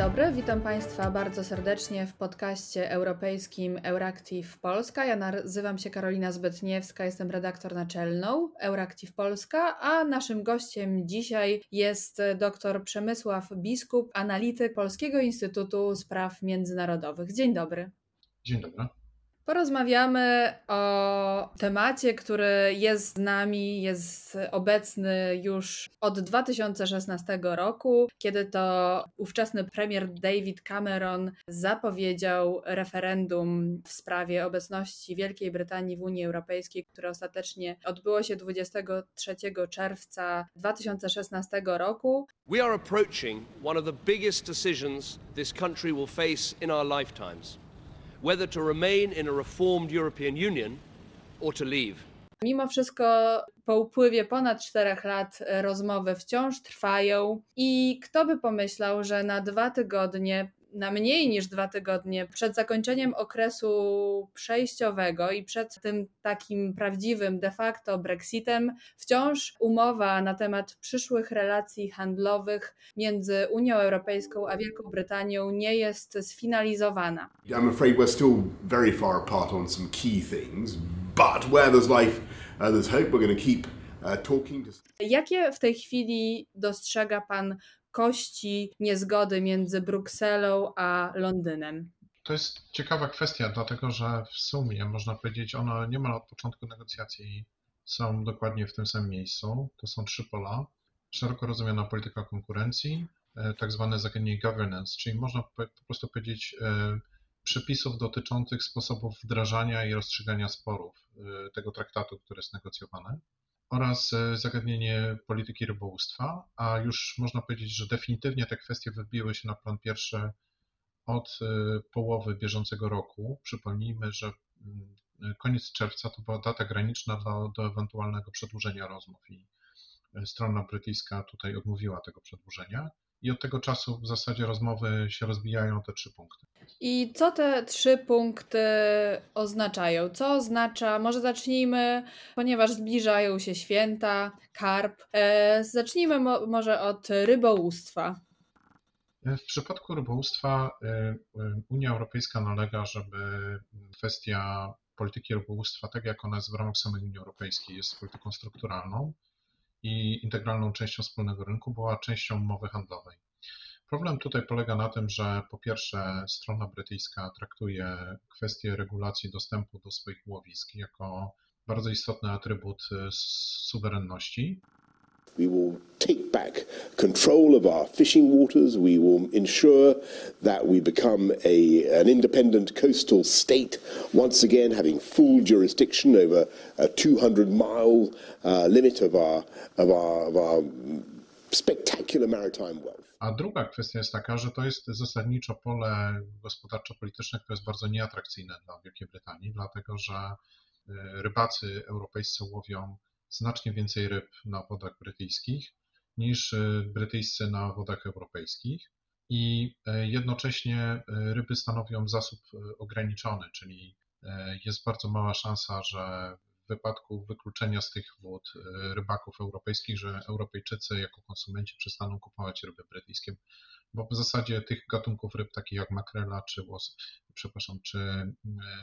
dobry, witam Państwa bardzo serdecznie w podcaście europejskim Euractiv Polska. Ja nazywam się Karolina Zbytniewska, jestem redaktor naczelną Euractiv Polska, a naszym gościem dzisiaj jest dr Przemysław Biskup, analityk Polskiego Instytutu Spraw Międzynarodowych. Dzień dobry. Dzień dobry. Porozmawiamy o temacie, który jest z nami, jest obecny już od 2016 roku, kiedy to ówczesny premier David Cameron zapowiedział referendum w sprawie obecności Wielkiej Brytanii w Unii Europejskiej, które ostatecznie odbyło się 23 czerwca 2016 roku. We are approaching one of the biggest decisions this country will face in our lifetimes whether to remain in a reformed European Union or to leave. Mimo wszystko po upływie ponad czterech lat e, rozmowy wciąż trwają i kto by pomyślał, że na dwa tygodnie na mniej niż dwa tygodnie przed zakończeniem okresu przejściowego i przed tym takim prawdziwym de facto Brexitem, wciąż umowa na temat przyszłych relacji handlowych między Unią Europejską a Wielką Brytanią nie jest sfinalizowana. I'm afraid we're still very far apart on some key things, but where there's life, uh, there's hope. We're going to keep uh, Jakie w tej chwili dostrzega Pan kości niezgody między Brukselą a Londynem. To jest ciekawa kwestia, dlatego że w sumie można powiedzieć, ono niemal od początku negocjacji są dokładnie w tym samym miejscu. To są trzy pola. Szeroko rozumiana polityka konkurencji, e, tak zwane zagadnienie governance, czyli można po prostu powiedzieć e, przepisów dotyczących sposobów wdrażania i rozstrzygania sporów e, tego traktatu, który jest negocjowany oraz e, zagadnienie polityki rybołówstwa, a już można powiedzieć, że definitywnie te kwestie wybiły się na plan pierwszy od e, połowy bieżącego roku. Przypomnijmy, że mm, koniec czerwca to była data graniczna do, do ewentualnego przedłużenia rozmów i e, strona brytyjska tutaj odmówiła tego przedłużenia i od tego czasu w zasadzie rozmowy się rozbijają te trzy punkty. I co te trzy punkty oznaczają? Co oznacza, może zacznijmy, ponieważ zbliżają się święta, karp, e, zacznijmy mo może od rybołówstwa. W przypadku rybołówstwa e, e, Unia Europejska nalega, żeby kwestia polityki rybołówstwa, tak jak ona jest w ramach samej Unii Europejskiej, jest polityką strukturalną, i integralną częścią wspólnego rynku była częścią umowy handlowej. Problem tutaj polega na tym, że po pierwsze strona brytyjska traktuje kwestię regulacji dostępu do swoich łowisk jako bardzo istotny atrybut suwerenności, We will take back control of our fishing waters. We will ensure that we become a, an independent coastal state, once again having full jurisdiction over a 200 mile uh, limit of our, of, our, of our spectacular maritime wealth. A druga kwestia jest taka, że to jest zasadniczo pole gospodarczo-polityczne, które jest bardzo nieatrakcyjne dla Wielkiej Brytanii, dlatego że rybacy europejscy łowią znacznie więcej ryb na wodach brytyjskich niż y, brytyjscy na wodach europejskich i e, jednocześnie e, ryby stanowią zasób e, ograniczony, czyli jest bardzo mała szansa, że w wypadku wykluczenia z tych wód rybaków europejskich, że Europejczycy jako konsumenci przestaną kupować ryby brytyjskie, bo w zasadzie tych gatunków ryb takich jak makrela czy łos, przepraszam, czy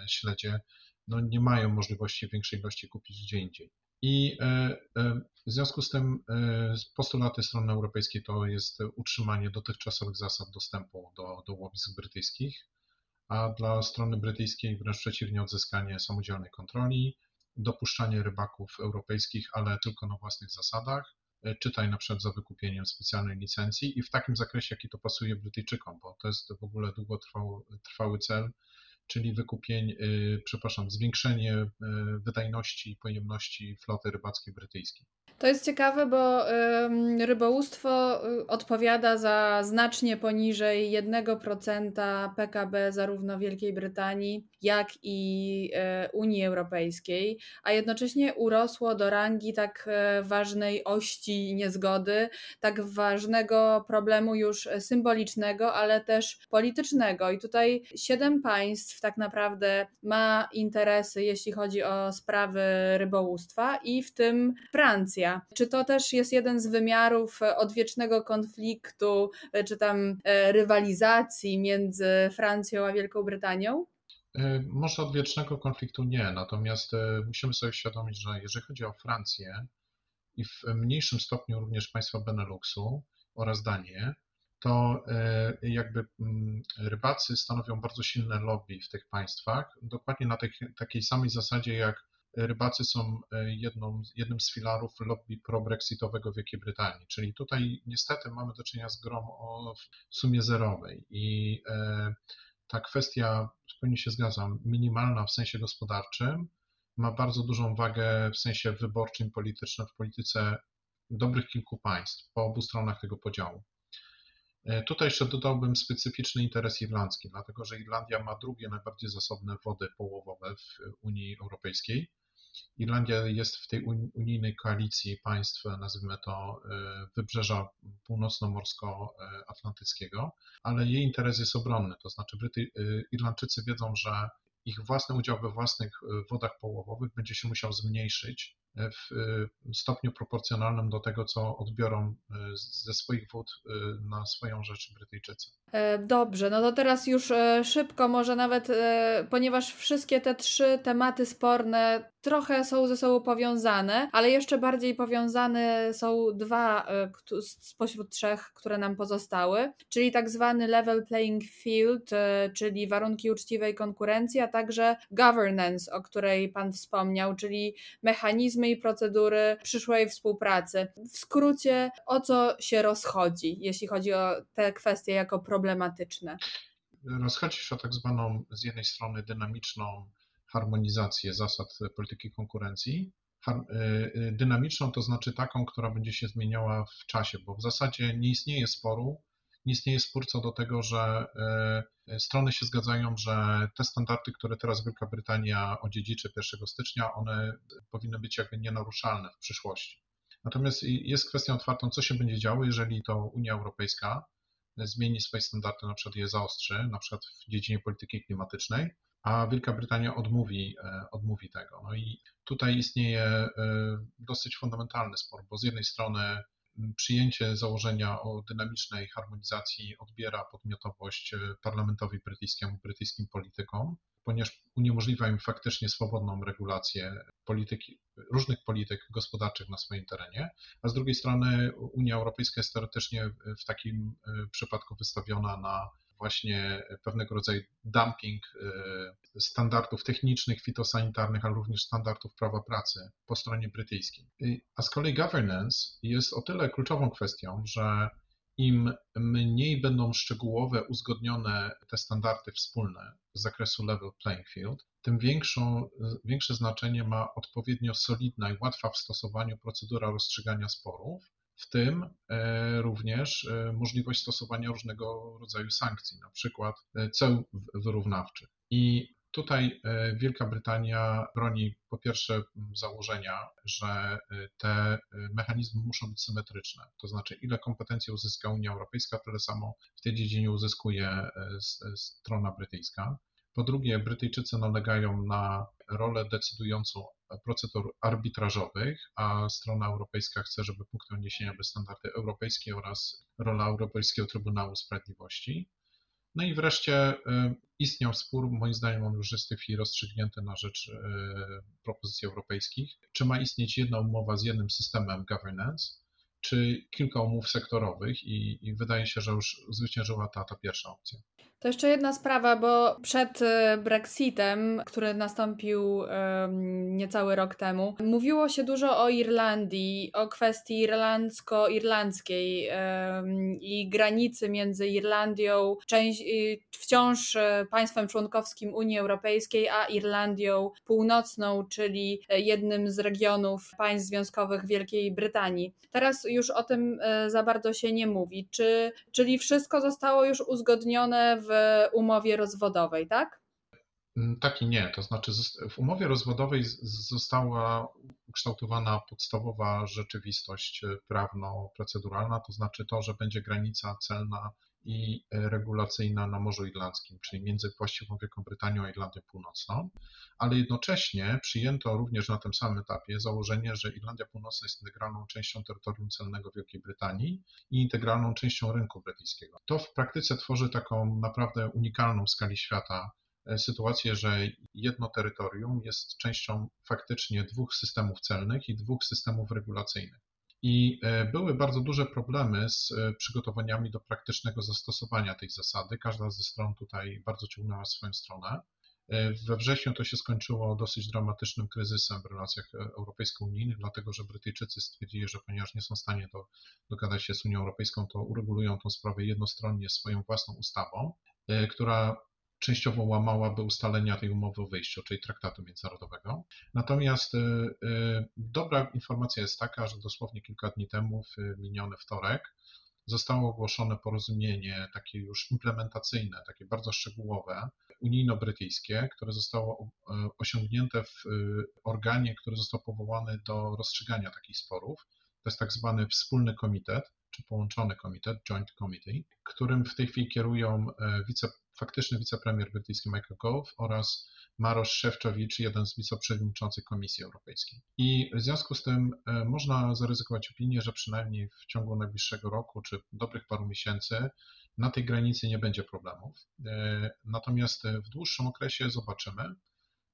śledzie, no nie mają możliwości większej ilości kupić gdzie indziej. I e, e, w związku z tym e, postulaty strony europejskiej to jest utrzymanie dotychczasowych zasad dostępu do, do łowisk brytyjskich, a dla strony brytyjskiej wręcz przeciwnie odzyskanie samodzielnej kontroli, dopuszczanie rybaków europejskich, ale tylko na własnych zasadach, czytaj na przykład za wykupieniem specjalnej licencji i w takim zakresie, jaki to pasuje Brytyjczykom, bo to jest w ogóle długotrwały cel, czyli wykupienie, przepraszam, zwiększenie y, wydajności i pojemności floty rybackiej brytyjskiej. To jest ciekawe, bo rybołówstwo y, odpowiada za znacznie poniżej 1% PKB zarówno Wielkiej Brytanii, jak i e, Unii Europejskiej, a jednocześnie urosło do rangi tak e, ważnej ości niezgody, tak ważnego problemu już symbolicznego, ale też politycznego. I tutaj siedem państw tak naprawdę ma interesy, jeśli chodzi o sprawy rybołówstwa, i w tym Francja. Czy to też jest jeden z wymiarów odwiecznego konfliktu, czy tam rywalizacji między Francją a Wielką Brytanią? Może odwiecznego konfliktu nie, natomiast musimy sobie uświadomić, że jeżeli chodzi o Francję i w mniejszym stopniu również państwa Beneluxu oraz Danię, to e, jakby mm, rybacy stanowią bardzo silne lobby w tych państwach, dokładnie na tej, takiej samej zasadzie jak rybacy są e, jedną, jednym z filarów lobby pro-brexitowego Wielkiej Brytanii. Czyli tutaj niestety mamy do czynienia z grą o sumie zerowej i e, ta kwestia, zupełnie się zgadzam, minimalna w sensie gospodarczym, ma bardzo dużą wagę w sensie wyborczym, politycznym w polityce dobrych kilku państw po obu stronach tego podziału. E, tutaj jeszcze dodałbym specyficzny interes irlandzki, dlatego że Irlandia ma drugie najbardziej zasobne wody połowowe w Unii Europejskiej. Irlandia jest w tej unijnej koalicji państw, nazwijmy to, e, wybrzeża północno-morsko-atlantyckiego, ale jej interes jest obronny, to znaczy Bryty, e, Irlandczycy wiedzą, że ich własny udział we własnych wodach połowowych będzie się musiał zmniejszyć w y, stopniu proporcjonalnym do tego, co odbiorą y, ze swoich wód y, na swoją rzecz Brytyjczycy. E, dobrze, no to teraz już e, szybko, może nawet, e, ponieważ wszystkie te trzy tematy sporne trochę są ze sobą powiązane, ale jeszcze bardziej powiązane są dwa spośród trzech, które nam pozostały, czyli tak zwany level playing field, czyli warunki uczciwej konkurencji, a także governance, o której Pan wspomniał, czyli mechanizmy procedury przyszłej współpracy. W skrócie, o co się rozchodzi, jeśli chodzi o te kwestie jako problematyczne? Rozchodzi się o tak zwaną z jednej strony dynamiczną harmonizację zasad polityki konkurencji. Y, y, dynamiczną to znaczy taką, która będzie się zmieniała w czasie, bo w zasadzie nie istnieje sporu, nie istnieje spór co do tego, że y, strony się zgadzają, że te standardy, które teraz Wielka Brytania odziedziczy 1 stycznia, one powinny być jakby nienaruszalne w przyszłości. Natomiast jest kwestią otwartą, co się będzie działo, jeżeli to Unia Europejska zmieni swoje standardy, na przykład je zaostrzy, na przykład w dziedzinie polityki klimatycznej, a Wielka Brytania odmówi, e, odmówi tego. No i tutaj istnieje e, dosyć fundamentalny spór, bo z jednej strony przyjęcie założenia o dynamicznej harmonizacji odbiera podmiotowość e, parlamentowi brytyjskiemu, brytyjskim politykom, ponieważ uniemożliwia im faktycznie swobodną regulację polityki, różnych polityk gospodarczych na swoim terenie, a z drugiej strony Unia Europejska jest teoretycznie w takim e, przypadku wystawiona na właśnie pewnego rodzaju dumping e, standardów technicznych, fitosanitarnych, ale również standardów prawa pracy po stronie brytyjskiej. A z kolei governance jest o tyle kluczową kwestią, że im mniej będą szczegółowe, uzgodnione te standardy wspólne z zakresu level playing field, tym większą, większe znaczenie ma odpowiednio solidna i łatwa w stosowaniu procedura rozstrzygania sporów, w tym e, również e, możliwość stosowania różnego rodzaju sankcji, na przykład e, ceł wyrównawczych. I Tutaj Wielka Brytania broni po pierwsze założenia, że te mechanizmy muszą być symetryczne, to znaczy ile kompetencji uzyska Unia Europejska, tyle samo w tej dziedzinie uzyskuje strona brytyjska. Po drugie, Brytyjczycy nalegają na rolę decydującą procedur arbitrażowych, a strona europejska chce, żeby punktem odniesienia były standardy europejskie oraz rola Europejskiego Trybunału Sprawiedliwości. No i wreszcie y, istniał spór, moim zdaniem on już jest w tej chwili rozstrzygnięty na rzecz y, propozycji europejskich, czy ma istnieć jedna umowa z jednym systemem governance, czy kilka umów sektorowych i, i wydaje się, że już zwyciężyła ta, ta pierwsza opcja. To jeszcze jedna sprawa, bo przed e, Brexitem, który nastąpił um, niecały rok temu, mówiło się dużo o Irlandii, o kwestii irlandzko-irlandzkiej um, i granicy między Irlandią, część, wciąż e, państwem członkowskim Unii Europejskiej, a Irlandią Północną, czyli jednym z regionów państw związkowych Wielkiej Brytanii. Teraz już o tym za bardzo się nie mówi. Czy, czyli wszystko zostało już uzgodnione w w umowie rozwodowej, tak? Mm, tak i nie. To znaczy, w umowie rozwodowej została ukształtowana podstawowa rzeczywistość e, prawno-proceduralna, to znaczy to, że będzie granica celna i regulacyjna na Morzu Irlandzkim, czyli między właściwą Wielką Brytanią a Irlandią Północną, ale jednocześnie przyjęto również na tym samym etapie założenie, że Irlandia Północna jest integralną częścią terytorium celnego Wielkiej Brytanii i integralną częścią rynku brytyjskiego. To w praktyce tworzy taką naprawdę unikalną w skali świata e, sytuację, że jedno terytorium jest częścią faktycznie dwóch systemów celnych i dwóch systemów regulacyjnych. I e, były bardzo duże problemy z e, przygotowaniami do praktycznego zastosowania tej zasady. Każda ze stron tutaj bardzo ciągnęła swoją stronę. E, we wrześniu to się skończyło dosyć dramatycznym kryzysem w relacjach europejsko-unijnych, dlatego że Brytyjczycy stwierdzili, że ponieważ nie są w stanie do, dogadać się z Unią Europejską, to uregulują tę sprawę jednostronnie swoją własną ustawą, która częściowo łamałaby ustalenia tej umowy o wyjściu, czyli traktatu międzynarodowego. Natomiast y, y, dobra informacja jest taka, że dosłownie kilka dni temu, w miniony wtorek, zostało ogłoszone porozumienie takie już implementacyjne, takie bardzo szczegółowe, unijno-brytyjskie, które zostało y, osiągnięte w organie, który został powołany do rozstrzygania takich sporów. To jest tak zwany wspólny komitet, czy połączony komitet, Joint Committee, którym w tej chwili kierują wice faktyczny wicepremier brytyjski Michael Gove oraz Marosz Szewczowicz, jeden z wiceprzewodniczących Komisji Europejskiej. I w związku z tym e, można zaryzykować opinię, że przynajmniej w ciągu najbliższego roku czy dobrych paru miesięcy na tej granicy nie będzie problemów. E, natomiast w dłuższym okresie zobaczymy,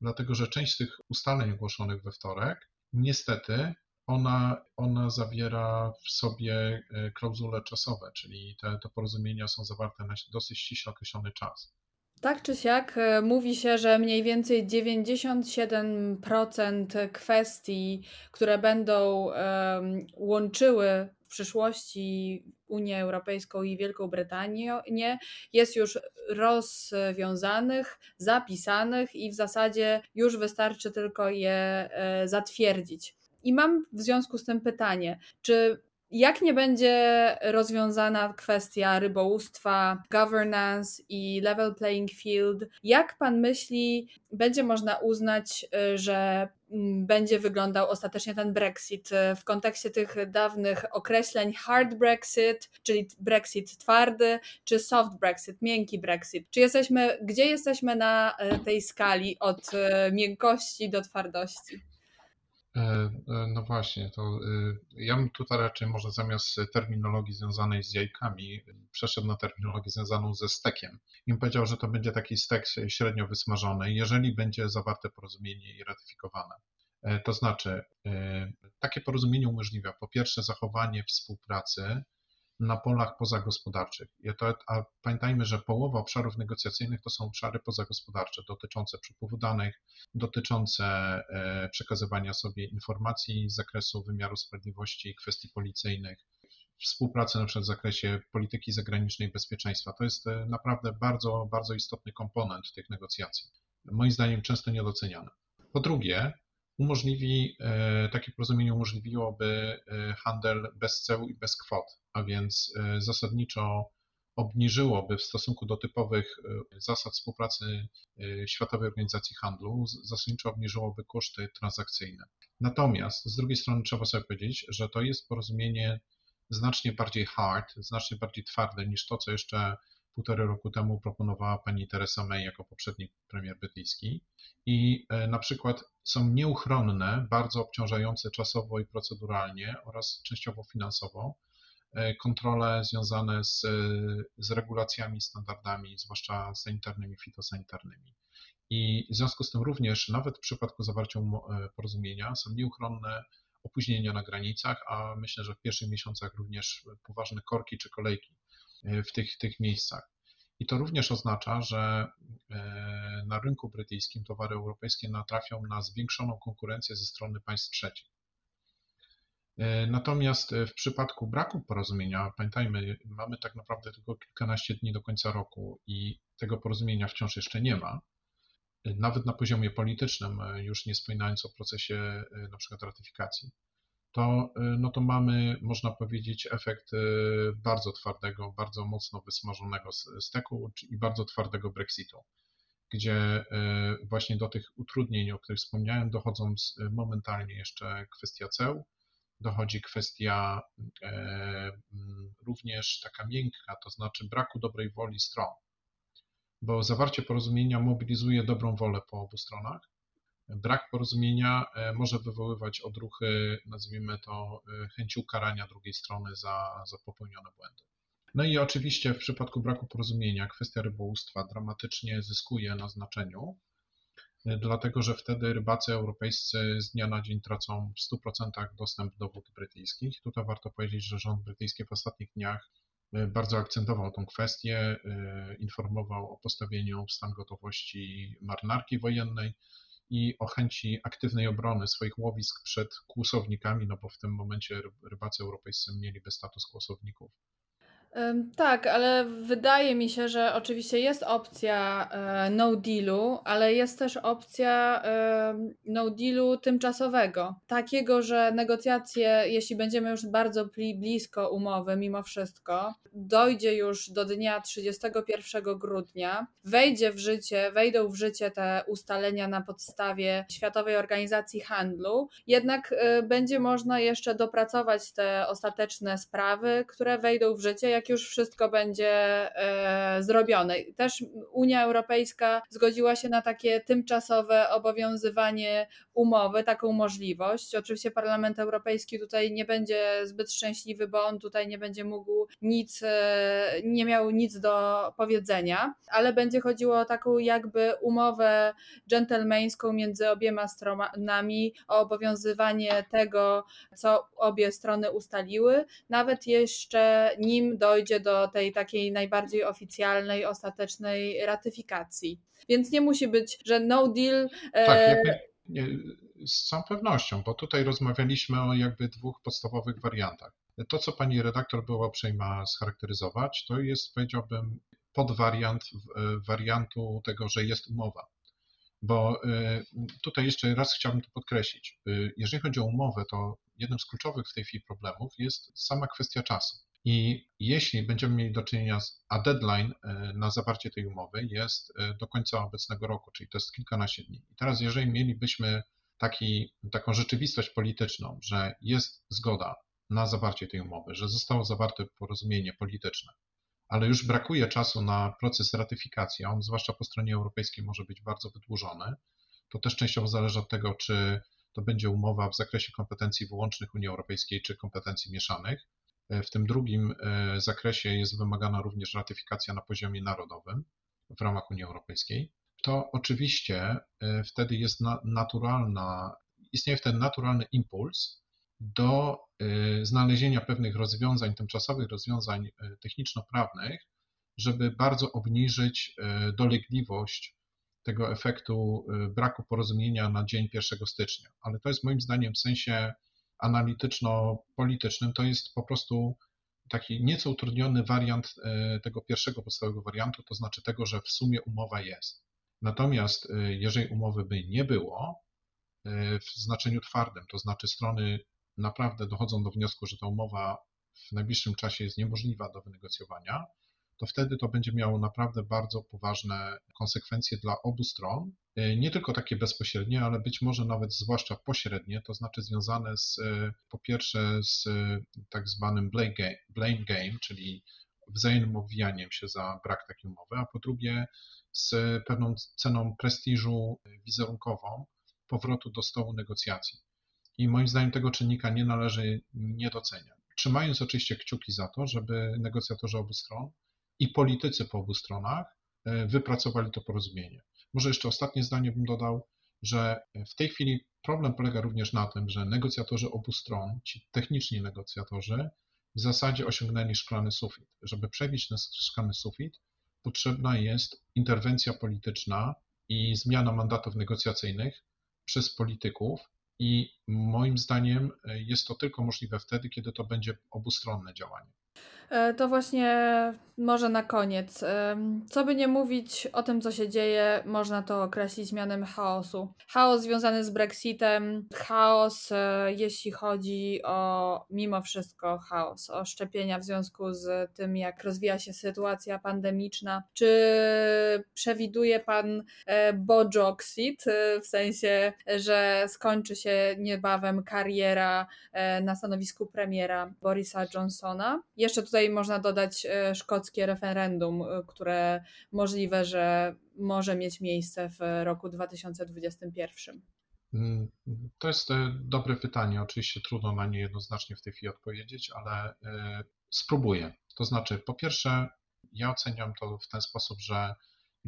dlatego że część z tych ustaleń ogłoszonych we wtorek niestety ona, ona zawiera w sobie e, klauzule czasowe, czyli te, te porozumienia są zawarte na dosyć ściśle określony czas. Tak czy siak, e, mówi się, że mniej więcej 97% kwestii, które będą um, łączyły w przyszłości Unię Europejską i Wielką Brytanię, jest już rozwiązanych, zapisanych i w zasadzie już wystarczy tylko je e, zatwierdzić. I mam w związku z tym pytanie, czy jak nie będzie rozwiązana kwestia rybołówstwa, governance i level playing field, jak pan myśli, będzie można uznać, y, że mm, będzie wyglądał ostatecznie ten Brexit y, w kontekście tych dawnych określeń hard Brexit, czyli Brexit twardy, czy soft Brexit, miękki Brexit? Czy jesteśmy, gdzie jesteśmy na y, tej skali od miękkości do twardości? E, e, no właśnie, to e, ja bym tutaj raczej może zamiast terminologii związanej z jajkami przeszedł na terminologię związaną ze stekiem. I powiedział, że to będzie taki stek średnio wysmażony, jeżeli będzie zawarte porozumienie i ratyfikowane. To znaczy, takie porozumienie umożliwia po pierwsze zachowanie współpracy na polach pozagospodarczych. A pamiętajmy, że połowa obszarów negocjacyjnych to są obszary pozagospodarcze dotyczące przepływu danych, dotyczące e, przekazywania sobie informacji z zakresu wymiaru sprawiedliwości kwestii policyjnych, współpracy na przykład w zakresie polityki zagranicznej i bezpieczeństwa. To jest e, naprawdę bardzo, bardzo istotny komponent tych negocjacji. Moim zdaniem często niedoceniany. Po drugie, umożliwi, e, takie porozumienie umożliwiłoby handel bez ceł i bez kwot a więc e, zasadniczo obniżyłoby w stosunku do typowych e, zasad współpracy e, Światowej Organizacji Handlu, zasadniczo obniżyłoby koszty transakcyjne. Natomiast z drugiej strony trzeba sobie powiedzieć, że to jest porozumienie znacznie bardziej hard, znacznie bardziej twarde niż to, co jeszcze półtorej roku temu proponowała pani Theresa May jako poprzedni premier brytyjski. I na przykład są nieuchronne, bardzo obciążające czasowo i proceduralnie oraz częściowo finansowo E, kontrole związane z, z regulacjami, standardami, zwłaszcza sanitarnymi, fitosanitarnymi. I w związku z tym również, nawet w przypadku zawarcia e, porozumienia, są nieuchronne opóźnienia na granicach, a myślę, że w pierwszych miesiącach również poważne korki czy kolejki e, w tych, tych miejscach. I to również oznacza, że na rynku brytyjskim towary europejskie natrafią na zwiększoną konkurencję ze strony państw trzecich. E, natomiast e, w przypadku braku porozumienia, pamiętajmy, mamy tak naprawdę tylko kilkanaście dni do końca roku i tego porozumienia wciąż jeszcze nie ma. E, nawet na poziomie politycznym, już nie wspominając o procesie na przykład ratyfikacji, to, no to mamy, można powiedzieć, efekt bardzo twardego, bardzo mocno wysmażonego steku i bardzo twardego Brexitu, gdzie właśnie do tych utrudnień, o których wspomniałem, dochodzą momentalnie jeszcze kwestia ceł, dochodzi kwestia e, również taka miękka, to znaczy braku dobrej woli stron, bo zawarcie porozumienia mobilizuje dobrą wolę po obu stronach. Brak porozumienia e, może wywoływać odruchy, nazwijmy to, e, chęci ukarania drugiej strony za, za popełnione błędy. No i oczywiście w przypadku braku porozumienia kwestia rybołówstwa dramatycznie zyskuje na znaczeniu, dlatego że wtedy rybacy europejscy z dnia na dzień tracą w 100% dostęp do wód brytyjskich. Tutaj warto powiedzieć, że rząd brytyjski w ostatnich dniach e, bardzo akcentował tą kwestię, e, informował o postawieniu w stan gotowości marynarki wojennej i o chęci aktywnej obrony swoich łowisk przed kłusownikami, no bo w tym momencie rybacy europejscy mieliby status kłusowników tak, ale wydaje mi się, że oczywiście jest opcja e, no dealu, ale jest też opcja no dealu tymczasowego. Takiego, że negocjacje, jeśli będziemy już bardzo blisko umowy, mimo wszystko, dojdzie już do dnia 31 grudnia, wejdzie w życie, wejdą w życie te ustalenia na podstawie Światowej Organizacji Handlu, jednak e, będzie można jeszcze dopracować te ostateczne sprawy, które wejdą w życie, jak jak już wszystko będzie e, zrobione. Też Unia Europejska zgodziła się na takie tymczasowe obowiązywanie umowy, taką możliwość. Oczywiście Parlament Europejski tutaj nie będzie zbyt szczęśliwy, bo on tutaj nie będzie mógł nic, e, nie miał nic do powiedzenia, ale będzie chodziło o taką jakby umowę dżentelmeńską między obiema stronami o obowiązywanie tego, co obie strony ustaliły, nawet jeszcze nim do dojdzie do tej takiej najbardziej oficjalnej, ostatecznej ratyfikacji. Więc nie musi być, że no deal. E, tak, nie, z całą pewnością, bo tutaj rozmawialiśmy o jakby dwóch podstawowych wariantach. To, co pani redaktor była uprzejma scharakteryzować, to jest, powiedziałbym, podwariant e, wariantu tego, że jest umowa. Bo e, tutaj jeszcze raz chciałbym to podkreślić. Jeżeli chodzi o umowę, to jednym z kluczowych w tej chwili problemów jest sama kwestia czasu. I jeśli będziemy mieli do czynienia z, a deadline e, na zawarcie tej umowy jest e, do końca obecnego roku, czyli to jest kilkanaście dni. I teraz, jeżeli mielibyśmy taki, taką rzeczywistość polityczną, że jest zgoda na zawarcie tej umowy, że zostało zawarte porozumienie polityczne, ale już brakuje czasu na proces ratyfikacji, a on zwłaszcza po stronie europejskiej może być bardzo wydłużony, to też częściowo zależy od tego, czy to będzie umowa w zakresie kompetencji wyłącznych Unii Europejskiej, czy kompetencji mieszanych, w tym drugim e, zakresie jest wymagana również ratyfikacja na poziomie narodowym w ramach Unii Europejskiej. To oczywiście e, wtedy jest naturalna, istnieje wtedy naturalny impuls do znalezienia pewnych rozwiązań, tymczasowych rozwiązań techniczno-prawnych, żeby bardzo obniżyć dolegliwość tego efektu braku porozumienia na dzień 1 stycznia. Ale to jest moim zdaniem w sensie analityczno-politycznym, to jest po prostu taki nieco utrudniony wariant e, tego pierwszego podstawowego wariantu, to znaczy tego, że w sumie umowa jest. Natomiast e, jeżeli umowy by nie było e, w znaczeniu twardym, to znaczy strony naprawdę dochodzą do wniosku, że ta umowa w najbliższym czasie jest niemożliwa do wynegocjowania, to wtedy to będzie miało naprawdę bardzo poważne konsekwencje dla obu stron. E, nie tylko takie bezpośrednie, ale być może nawet zwłaszcza pośrednie, to znaczy związane z e, po pierwsze z e, tak zwanym blame game, czyli wzajemnym obwijaniem się za brak takiej umowy, a po drugie z pewną ceną prestiżu wizerunkową powrotu do stołu negocjacji. I moim zdaniem tego czynnika nie należy nie doceniać. Trzymając oczywiście kciuki za to, żeby negocjatorzy obu stron i politycy po obu stronach e, wypracowali to porozumienie. Może jeszcze ostatnie zdanie bym dodał, że w tej chwili problem polega również na tym, że negocjatorzy obu stron, ci techniczni negocjatorzy, w zasadzie osiągnęli szklany sufit. Żeby przebić ten szklany sufit, potrzebna jest interwencja polityczna i zmiana mandatów negocjacyjnych przez polityków. I moim zdaniem e, jest to tylko możliwe wtedy, kiedy to będzie obustronne działanie. E, to właśnie może na koniec. Co by nie mówić o tym, co się dzieje, można to określić mianem chaosu. Chaos związany z Brexitem, chaos, e, jeśli chodzi o mimo wszystko chaos, o szczepienia w związku z tym, jak rozwija się sytuacja pandemiczna. Czy przewiduje pan e, Bojoxit, w sensie, że skończy się niebawem kariera na stanowisku premiera Borisa Johnsona? Jeszcze tutaj można dodać e, szkockie referendum, e, które możliwe, że może mieć miejsce w roku 2021. Mm, To jest e, dobre pytanie. Oczywiście trudno na nie jednoznacznie w tej chwili odpowiedzieć, ale spróbuję. To znaczy, po pierwsze, ja oceniam to w ten sposób, że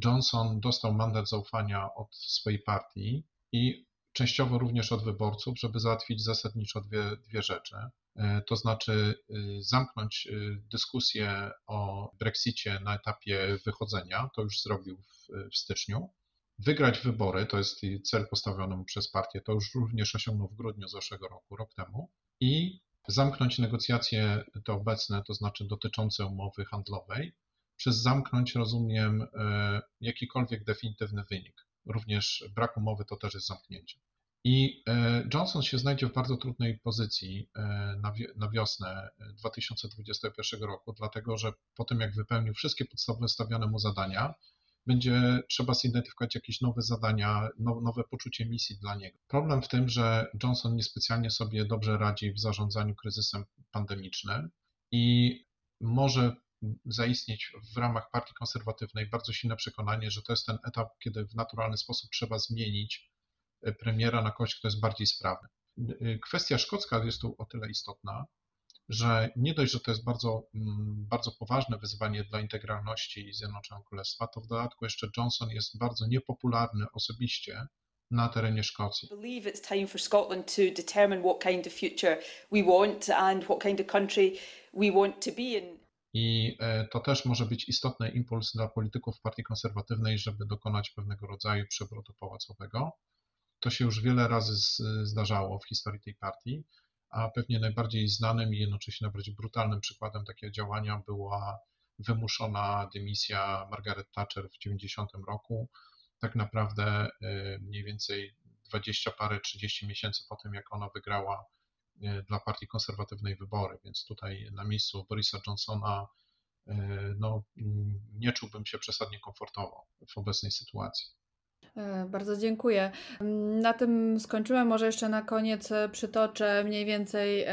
Johnson dostał mandat zaufania od swojej partii i częściowo również od wyborców, żeby załatwić zasadniczo dwie, dwie rzeczy. E, To znaczy y, zamknąć y, dyskusję o Brexicie na etapie wychodzenia, to już zrobił w, w styczniu. Wygrać wybory, to jest cel postawiony mu przez partię, to już również osiągnął w grudniu zeszłego roku, rok temu. I zamknąć negocjacje te obecne, to znaczy dotyczące umowy handlowej, przez zamknąć rozumiem e, jakikolwiek definitywny wynik. Również brak umowy to też jest zamknięcie. I e, Johnson się znajdzie w bardzo trudnej pozycji e, na, wi- na wiosnę 2021 roku, dlatego że po tym, jak wypełnił wszystkie podstawowe stawiane mu zadania, będzie trzeba zidentyfikować jakieś nowe zadania, now- nowe poczucie misji dla niego. Problem w tym, że Johnson niespecjalnie sobie dobrze radzi w zarządzaniu kryzysem pandemicznym i może zaistnieć w ramach partii konserwatywnej bardzo silne przekonanie, że to jest ten etap, kiedy w naturalny sposób trzeba zmienić e, premiera na kogoś, kto jest bardziej sprawny. E, Kwestia szkocka jest tu o tyle istotna, że nie dość, że to jest bardzo, mm, bardzo poważne wyzwanie dla integralności Zjednoczonego Królestwa, to w dodatku jeszcze Johnson jest bardzo niepopularny osobiście na terenie Szkocji. I believe it's time for Scotland to determine what kind of future we want and what kind of country we want to be. And I e, to też może być istotny impuls dla polityków partii konserwatywnej, żeby dokonać pewnego rodzaju przewrotu pałacowego. To się już wiele razy z, zdarzało w historii tej partii, a pewnie najbardziej znanym i jednocześnie najbardziej brutalnym przykładem takiego działania była wymuszona dymisja Margaret Thatcher w 90 roku. Tak naprawdę e, mniej więcej 20 parę, 30 miesięcy po tym, jak ona wygrała e, dla partii konserwatywnej wybory, więc tutaj na miejscu Borisa Johnsona e, no, nie czułbym się przesadnie komfortowo w obecnej sytuacji. E, Bardzo dziękuję. Na tym skończyłem. Może jeszcze na koniec e, przytoczę mniej więcej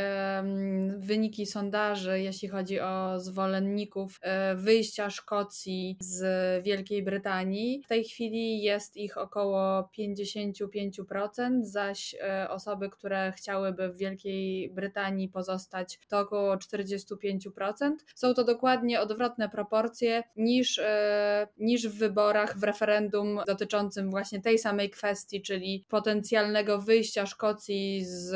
wyniki sondaży, jeśli chodzi o zwolenników e, wyjścia Szkocji z Wielkiej Brytanii. W tej chwili jest ich około 55%, zaś osoby, które chciałyby w Wielkiej Brytanii pozostać, to około 45%. Są to dokładnie odwrotne proporcje niż, niż w wyborach, w referendum dotyczącym właśnie tej samej kwestii, czyli potencjalnego wyjścia Szkocji z,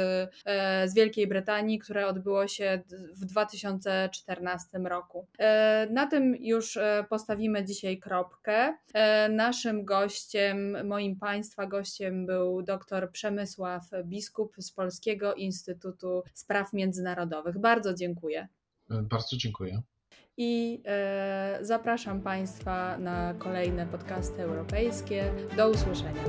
e, z Wielkiej Brytanii, które odbyło się w 2014 roku. E, Na tym już e, postawimy dzisiaj kropkę. Naszym gościem, moim Państwa gościem był dr Przemysław Biskup z Polskiego Instytutu Spraw Międzynarodowych. Bardzo dziękuję. Bardzo dziękuję. I e, zapraszam Państwa na kolejne podcasty europejskie. Do usłyszenia.